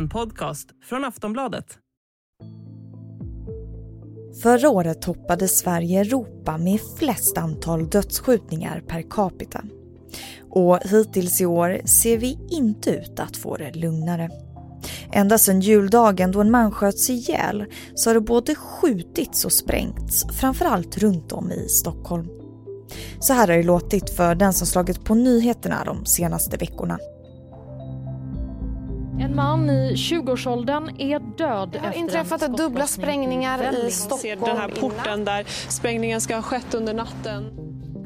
En podcast från Aftonbladet. Förra året toppade Sverige Europa med flest antal dödsskjutningar per capita. Och hittills i år ser vi inte ut att få det lugnare. Ända sedan juldagen då en man sköts ihjäl så har det både skjutits och sprängts, framförallt runt om i Stockholm. Så här har det låtit för den som slagit på nyheterna de senaste veckorna. En man i 20-årsåldern är död Det har inträffat en dubbla sprängningar i. Stockholm. ser den här porten där sprängningen ska ha skett under natten.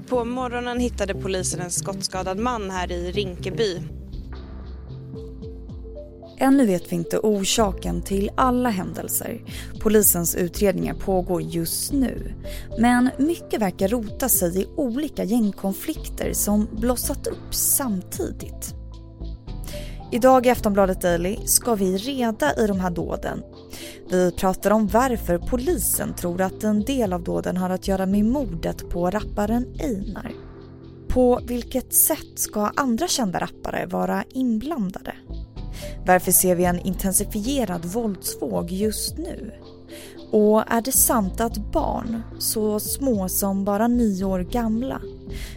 På morgonen hittade polisen en skottskadad man här i Rinkeby. Ännu vet vi inte orsaken till alla händelser. Polisens utredningar pågår just nu. Men mycket verkar rota sig i olika gängkonflikter som blossat upp samtidigt. Idag i Aftonbladet Daily ska vi reda i de här dåden. Vi pratar om varför polisen tror att en del av dåden har att göra med mordet på rapparen Einar. På vilket sätt ska andra kända rappare vara inblandade? Varför ser vi en intensifierad våldsvåg just nu? Och är det sant att barn, så små som bara nio år gamla,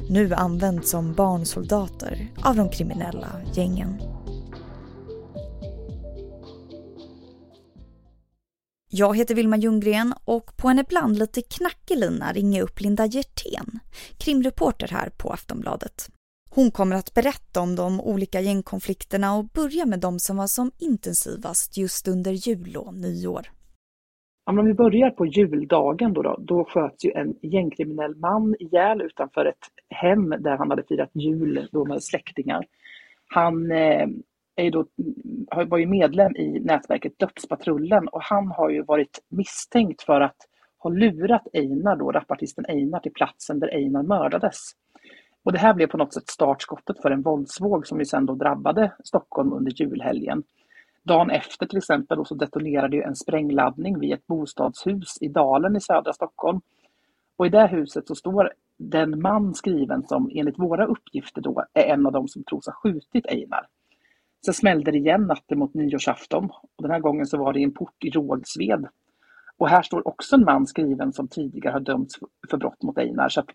nu används som barnsoldater av de kriminella gängen? Jag heter Vilma Ljunggren och på en ibland lite knackig lina ringer jag upp Linda Hjertén, krimreporter här på Aftonbladet. Hon kommer att berätta om de olika gängkonflikterna och börja med de som var som intensivast just under jul och nyår. Om vi börjar på juldagen då, då, då sköts ju en gängkriminell man ihjäl utanför ett hem där han hade firat jul då med släktingar. Han eh, är då, var ju medlem i nätverket Dödspatrullen och han har ju varit misstänkt för att ha lurat Einar, då, rapartisten Einar, till platsen där Einar mördades. Och det här blev på något sätt startskottet för en våldsvåg som ju sen då drabbade Stockholm under julhelgen. Dagen efter till exempel då så detonerade ju en sprängladdning vid ett bostadshus i Dalen i södra Stockholm. Och i det huset så står den man skriven som enligt våra uppgifter då är en av de som tros ha skjutit Einar. Sen smällde det igen natten mot nyårsafton. Och den här gången så var det i en port i Rågsved. Och här står också en man skriven som tidigare har dömts för brott mot Einar. Så att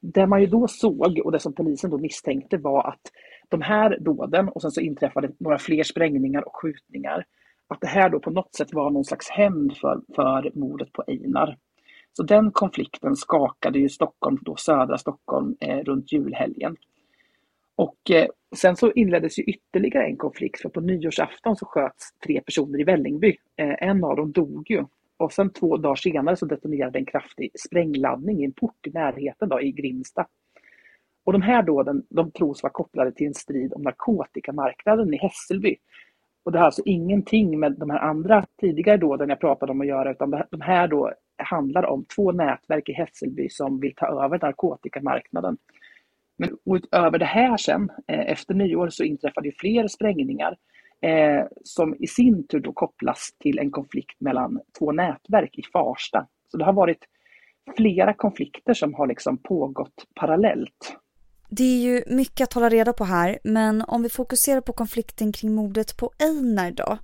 det man ju då såg och det som polisen då misstänkte var att de här dåden och sen så inträffade några fler sprängningar och skjutningar. Att det här då på något sätt var någon slags hämnd för, för mordet på Einar. Så den konflikten skakade ju Stockholm, då södra Stockholm, eh, runt julhelgen. Och eh, sen så inleddes ju ytterligare en konflikt för på nyårsafton så sköts tre personer i Vällingby. Eh, en av dem dog ju. Och sen två dagar senare så detonerade en kraftig sprängladdning i en port i närheten då, i Grimsta. Och de här dåden de tros vara kopplade till en strid om narkotikamarknaden i Hässelby. Och det har alltså ingenting med de här andra tidigare dåden jag pratade om att göra utan de här då handlar om två nätverk i Hässelby som vill ta över narkotikamarknaden. Men utöver det här sen, eh, efter nyår, så inträffade ju fler sprängningar eh, som i sin tur då kopplas till en konflikt mellan två nätverk i Farsta. Så det har varit flera konflikter som har liksom pågått parallellt. Det är ju mycket att hålla reda på här, men om vi fokuserar på konflikten kring mordet på Einar då.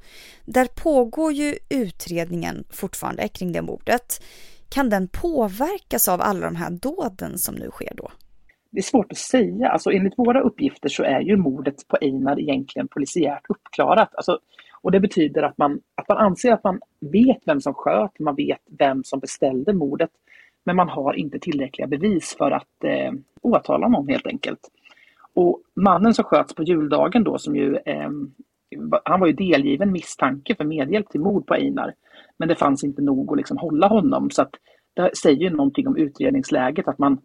Där pågår ju utredningen fortfarande kring det mordet. Kan den påverkas av alla de här dåden som nu sker då? Det är svårt att säga. Alltså, enligt våra uppgifter så är ju mordet på Einar egentligen polisiärt uppklarat. Alltså, och det betyder att man, att man anser att man vet vem som sköt, man vet vem som beställde mordet. Men man har inte tillräckliga bevis för att eh, åtala någon helt enkelt. Och mannen som sköts på juldagen då som ju eh, han var ju delgiven misstanke för medhjälp till mord på Einar. Men det fanns inte nog att liksom hålla honom så att det säger ju någonting om utredningsläget att man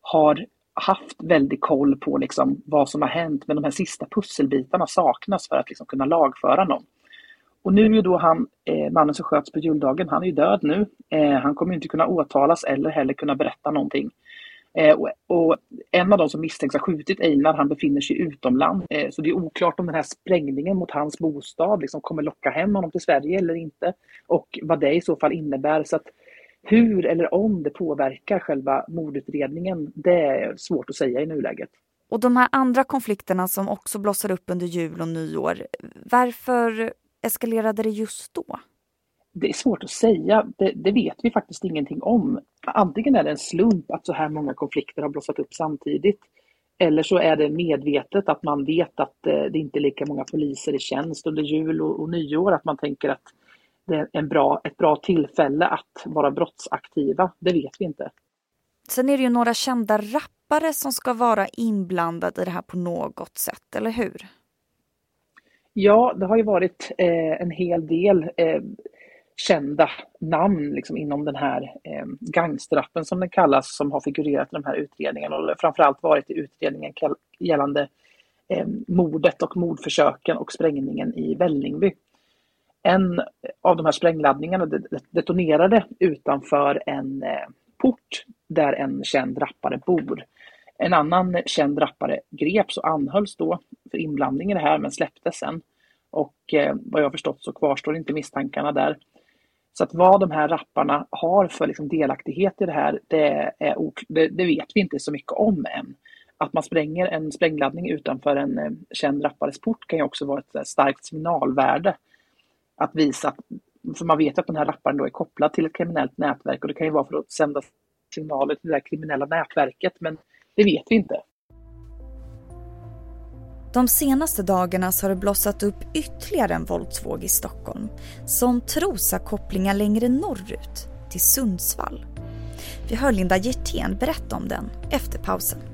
har haft väldigt koll på liksom vad som har hänt men de här sista pusselbitarna saknas för att liksom kunna lagföra någon. Och nu är ju då han, eh, mannen som sköts på juldagen, han är ju död nu. Eh, han kommer inte kunna åtalas eller heller kunna berätta någonting. Eh, och, och en av de som misstänks ha skjutit Einar, han befinner sig utomlands. Eh, så det är oklart om den här sprängningen mot hans bostad liksom kommer locka hem honom till Sverige eller inte. Och vad det i så fall innebär. Så att hur eller om det påverkar själva mordutredningen, det är svårt att säga i nuläget. Och de här andra konflikterna som också blossar upp under jul och nyår, varför eskalerade det just då? Det är svårt att säga. Det, det, vet vi faktiskt ingenting om. Antingen är det en slump att så här många konflikter har blossat upp samtidigt. Eller så är det medvetet att man vet att eh, det inte är lika många poliser i tjänst under jul och, och nyår. Att man tänker att det är en bra, ett bra tillfälle att vara brottsaktiva. Det vet vi inte. Sen är det ju några kända rappare som ska vara inblandade i det här på något sätt, eller hur? Ja, det har ju varit eh, en hel del eh, kända namn liksom, inom den här eh, gangsterrappen som den kallas, som har figurerat i de här utredningarna och framförallt varit i utredningen gällande eh, mordet och mordförsöken och sprängningen i Vällingby. En av de här sprängladdningarna detonerade utanför en eh, port där en känd rappare bor. En annan känd rappare greps och anhölls då för inblandning i det här men släpptes sen. Och eh, vad jag förstått så kvarstår inte misstankarna där. Så att vad de här rapparna har för liksom delaktighet i det här, det, är, det, det, vet vi inte så mycket om än. Att man spränger en sprängladdning utanför en eh, känd rappares port kan ju också vara ett eh, starkt signalvärde. Att visa att, för man vet att den här rapparen då är kopplad till ett kriminellt nätverk och det kan ju vara för att sända signaler till det här kriminella nätverket, men det vet vi inte. De senaste dagarna så har det blossat upp ytterligare en våldsvåg i Stockholm som tros ha kopplingar längre norrut, till Sundsvall. Vi hör Linda Hjertén berätta om den efter pausen.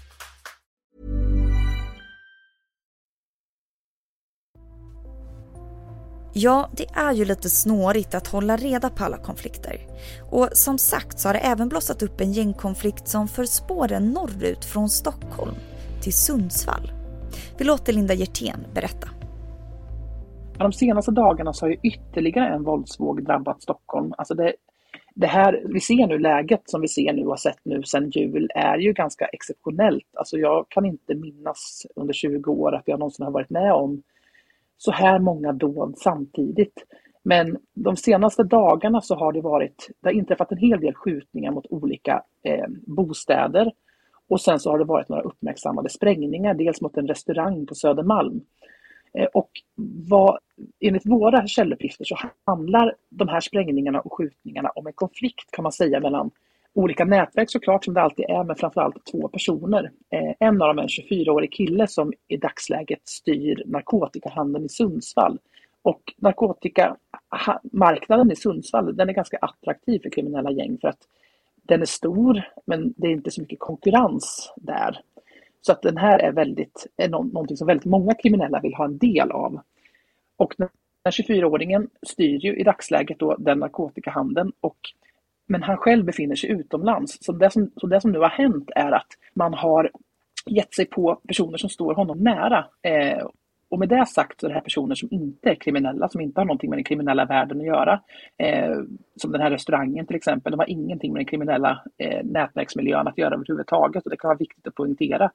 Ja, det är ju lite snårigt att hålla reda på alla konflikter. Och som sagt så har det även blossat upp en gängkonflikt som för spåren norrut från Stockholm till Sundsvall. Vi låter Linda Hjertén berätta. De senaste dagarna så har ju ytterligare en våldsvåg drabbat Stockholm. Alltså det, det här vi ser nu, läget som vi ser nu och har sett nu sedan jul är ju ganska exceptionellt. Alltså jag kan inte minnas under 20 år att jag någonsin har varit med om så här många dåd samtidigt. Men de senaste dagarna så har det varit, det har inträffat en hel del skjutningar mot olika eh, bostäder. Och sen så har det varit några uppmärksammade sprängningar, dels mot en restaurang på Södermalm. Eh, och vad, enligt våra källuppgifter så handlar de här sprängningarna och skjutningarna om en konflikt kan man säga mellan olika nätverk såklart som det alltid är, men framförallt två personer. Eh, en av dem är en 24-årig kille som i dagsläget styr narkotikahandeln i Sundsvall. Och narkotikamarknaden i Sundsvall den är ganska attraktiv för kriminella gäng för att den är stor men det är inte så mycket konkurrens där. Så att den här är, väldigt, är någonting som väldigt många kriminella vill ha en del av. Och den här 24-åringen styr ju i dagsläget då den narkotikahandeln och men han själv befinner sig utomlands. Så det, som, så det som nu har hänt är att man har gett sig på personer som står honom nära. Eh, och med det sagt så är det här personer som inte är kriminella, som inte har någonting med den kriminella världen att göra. Eh, som den här restaurangen till exempel, de har ingenting med den kriminella eh, nätverksmiljön att göra överhuvudtaget och det kan vara viktigt att poängtera.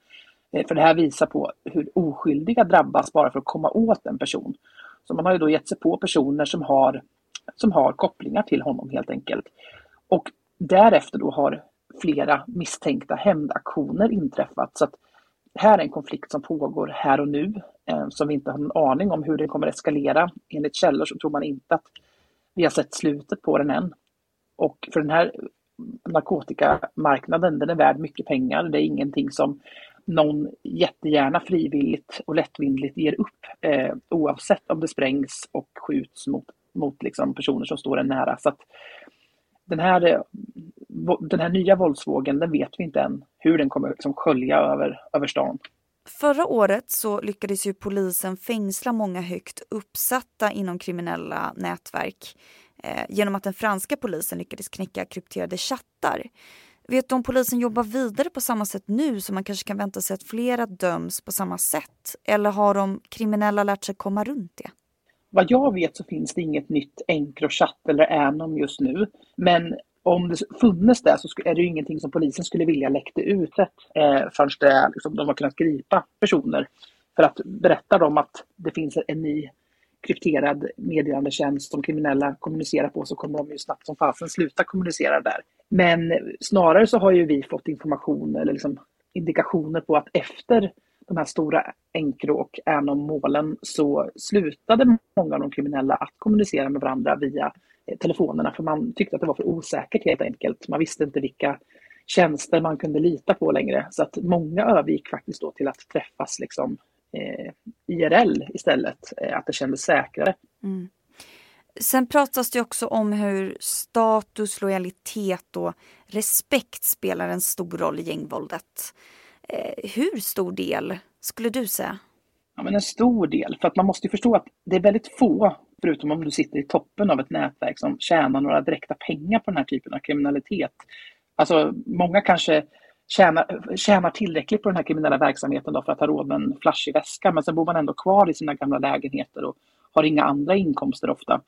Eh, för det här visar på hur oskyldiga drabbas bara för att komma åt en person. Så man har ju då gett sig på personer som har, som har kopplingar till honom helt enkelt. Och därefter då har flera misstänkta hämndaktioner inträffat. Så att här är en konflikt som pågår här och nu eh, som vi inte har någon aning om hur den kommer eskalera. Enligt källor så tror man inte att vi har sett slutet på den än. Och för den här narkotikamarknaden, den är värd mycket pengar. Det är ingenting som någon jättegärna frivilligt och lättvindigt ger upp eh, oavsett om det sprängs och skjuts mot, mot liksom personer som står en nära. Så att den här, eh, den här nya våldsvågen, den vet vi inte än hur den kommer liksom skölja över, över stan. Förra året så lyckades ju polisen fängsla många högt uppsatta inom kriminella nätverk eh, genom att den franska polisen lyckades knäcka krypterade chattar. Vet du om polisen jobbar vidare på samma sätt nu så man kanske kan vänta sig att flera döms på samma sätt? Eller har de kriminella lärt sig komma runt det? Vad jag vet så finns det inget nytt Encrochat eller Anom just nu. Men om det funnits det så är det ju ingenting som polisen skulle vilja läckte ut eh, förrän det, liksom, de har kunnat gripa personer. För att berätta dem att det finns en ny krypterad meddelandetjänst som kriminella kommunicerar på så kommer de ju snabbt som fasen sluta kommunicera där. Men snarare så har ju vi fått information eller liksom indikationer på att efter de här stora Encro och Anom-målen så slutade många av de kriminella att kommunicera med varandra via eh, telefonerna för man tyckte att det var för osäkert helt enkelt. Man visste inte vilka tjänster man kunde lita på längre så att många övergick faktiskt då till att träffas liksom eh, IRL istället, eh, att det kändes säkrare. Mm. Sen pratas det också om hur status, lojalitet och respekt spelar en stor roll i gängvåldet. Eh, hur stor del skulle du säga? Ja, men en stor del, för att man måste förstå att det är väldigt få, förutom om du sitter i toppen av ett nätverk, som tjänar några direkta pengar på den här typen av kriminalitet. Alltså många kanske tjänar, tjänar tillräckligt på den här kriminella verksamheten då för att ha råd med en flashig väska, men sen bor man ändå kvar i sina gamla lägenheter och har inga andra inkomster ofta.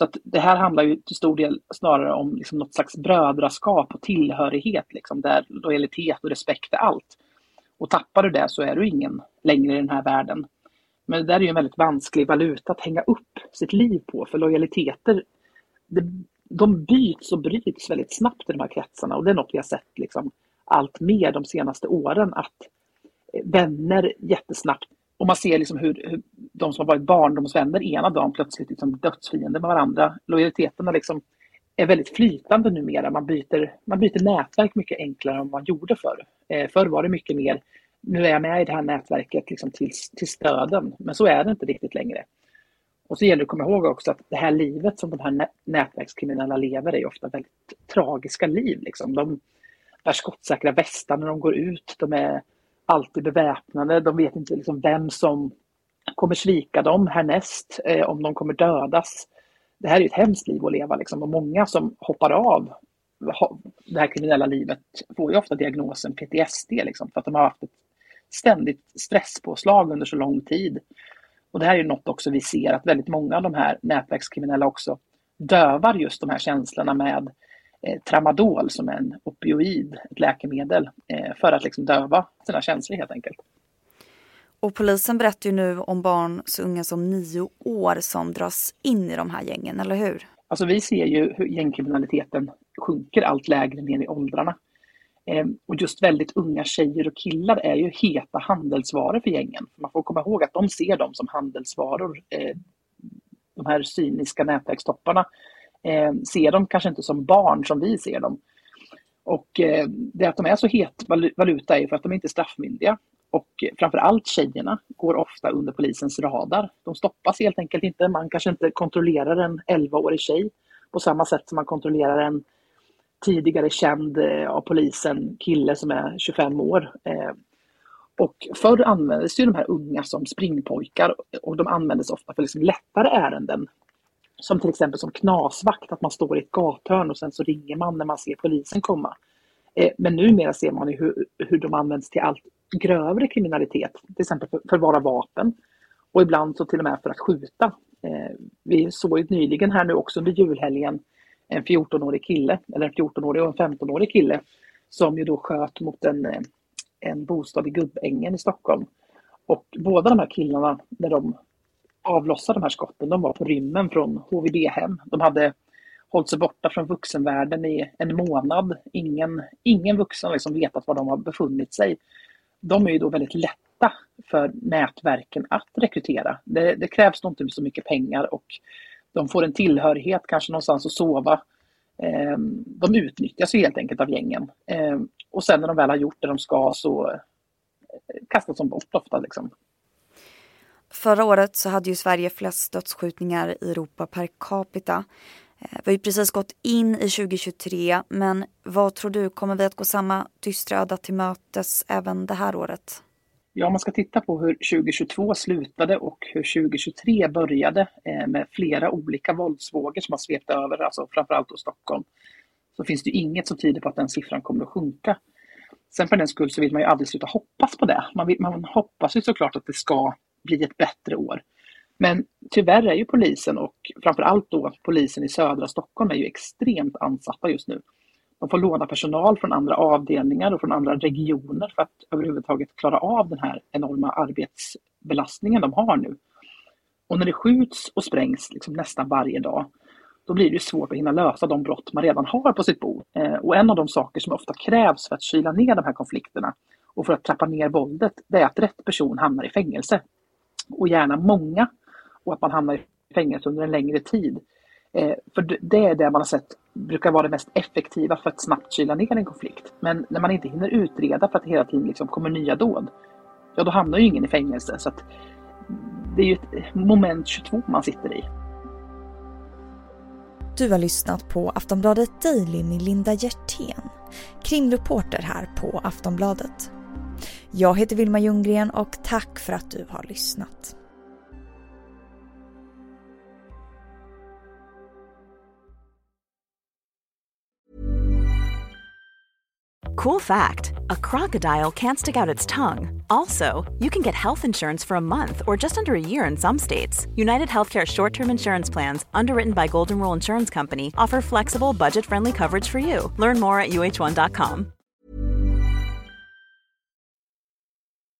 Så att det här handlar ju till stor del snarare om liksom något slags brödraskap och tillhörighet, liksom, där lojalitet och respekt är allt. Och tappar du det så är du ingen längre i den här världen. Men det där är ju en väldigt vansklig valuta att hänga upp sitt liv på, för lojaliteter det, de byts och bryts väldigt snabbt i de här kretsarna och det är något vi har sett liksom, allt mer de senaste åren att vänner jättesnabbt och man ser liksom hur, hur de som har varit barndomsvänner ena dagen plötsligt liksom dödsfiender med varandra. Lojaliteterna liksom är väldigt flytande numera. Man byter, man byter nätverk mycket enklare än man gjorde förr. Eh, förr var det mycket mer, nu är jag med i det här nätverket liksom till, till stöden, men så är det inte riktigt längre. Och så gäller det att komma ihåg också att det här livet som de här nätverkskriminella lever är ofta väldigt tragiska liv. Liksom. De bär skottsäkra västar när de går ut. De är alltid beväpnade. De vet inte liksom vem som kommer svika dem härnäst, eh, om de kommer dödas. Det här är ett hemskt liv att leva liksom. och många som hoppar av det här kriminella livet får ju ofta diagnosen PTSD liksom, för att de har haft ett ständigt stresspåslag under så lång tid. Och det här är något också vi ser att väldigt många av de här nätverkskriminella också dövar just de här känslorna med eh, tramadol som är en opioid, ett läkemedel, eh, för att liksom döva sina känslor helt enkelt. Och polisen berättar ju nu om barn så unga som nio år som dras in i de här gängen, eller hur? Alltså vi ser ju hur gängkriminaliteten sjunker allt lägre ner i åldrarna. Eh, och just väldigt unga tjejer och killar är ju heta handelsvaror för gängen. Man får komma ihåg att de ser dem som handelsvaror. Eh, de här cyniska nätverkstopparna eh, ser dem kanske inte som barn som vi ser dem. Och eh, det att de är så het valuta är för att de inte är straffmyndiga. Och framför allt tjejerna går ofta under polisens radar. De stoppas helt enkelt inte. Man kanske inte kontrollerar en 11-årig tjej på samma sätt som man kontrollerar en tidigare känd eh, av polisen kille som är 25 år. Eh, och förr användes ju de här unga som springpojkar och de användes ofta för liksom lättare ärenden. Som till exempel som knasvakt, att man står i ett gathörn och sen så ringer man när man ser polisen komma. Eh, men numera ser man ju hur, hur de används till allt grövre kriminalitet, till exempel för, förvara vapen och ibland så till och med för att skjuta. Eh, vi såg ju nyligen här nu också under julhelgen en 14-årig kille, eller en 14-årig och en 15-årig kille som ju då sköt mot en, eh, en bostad i Gubbängen i Stockholm. Och båda de här killarna, när de avlossa de här skotten, de var på rymmen från HVB-hem. De hade hållit sig borta från vuxenvärlden i en månad. Ingen, ingen vuxen liksom vetat var de har befunnit sig de är ju då väldigt lätta för nätverken att rekrytera. Det, det krävs nog inte så mycket pengar och de får en tillhörighet, kanske någonstans att sova. Ehm, de utnyttjas ju helt enkelt av gängen. Ehm, och sen när de väl har gjort det de ska så eh, kastas de bort ofta. Liksom. Förra året så hade ju Sverige flest dödsskjutningar i Europa per capita. Eh, vi har ju precis gått in i 2023 men vad tror du, kommer vi att gå samma dystra öda till mötes även det här året? Ja, om man ska titta på hur 2022 slutade och hur 2023 började eh, med flera olika våldsvågor som har svept över, alltså framförallt då Stockholm, så finns det ju inget som tyder på att den siffran kommer att sjunka. Sen för den skull så vill man ju aldrig sluta hoppas på det. Man, vill, man hoppas ju såklart att det ska bli ett bättre år. Men tyvärr är ju polisen och framförallt då polisen i södra Stockholm är ju extremt ansatta just nu. De får låna personal från andra avdelningar och från andra regioner för att överhuvudtaget klara av den här enorma arbetsbelastningen de har nu. Och när det skjuts och sprängs liksom nästan varje dag, då blir det svårt att hinna lösa de brott man redan har på sitt bord. Eh, och en av de saker som ofta krävs för att kyla ner de här konflikterna och för att trappa ner våldet, det är att rätt person hamnar i fängelse. Och gärna många. Och att man hamnar i fängelse under en längre tid. Eh, för det är det man har sett brukar vara det mest effektiva för att snabbt kyla ner en konflikt. Men när man inte hinner utreda för att det hela tiden liksom kommer nya dåd, ja då hamnar ju ingen i fängelse. Så att det är ju ett moment 22 man sitter i. Du har lyssnat på Aftonbladet Daily med Linda Hjertén, krimreporter här på Aftonbladet. Jag heter Vilma Ljunggren och tack för att du har lyssnat. Cool fact a crocodile can't stick out its tongue. Also, you can get health insurance for a month or just under a year in some states. United Healthcare short term insurance plans, underwritten by Golden Rule Insurance Company, offer flexible, budget friendly coverage for you. Learn more at uh1.com.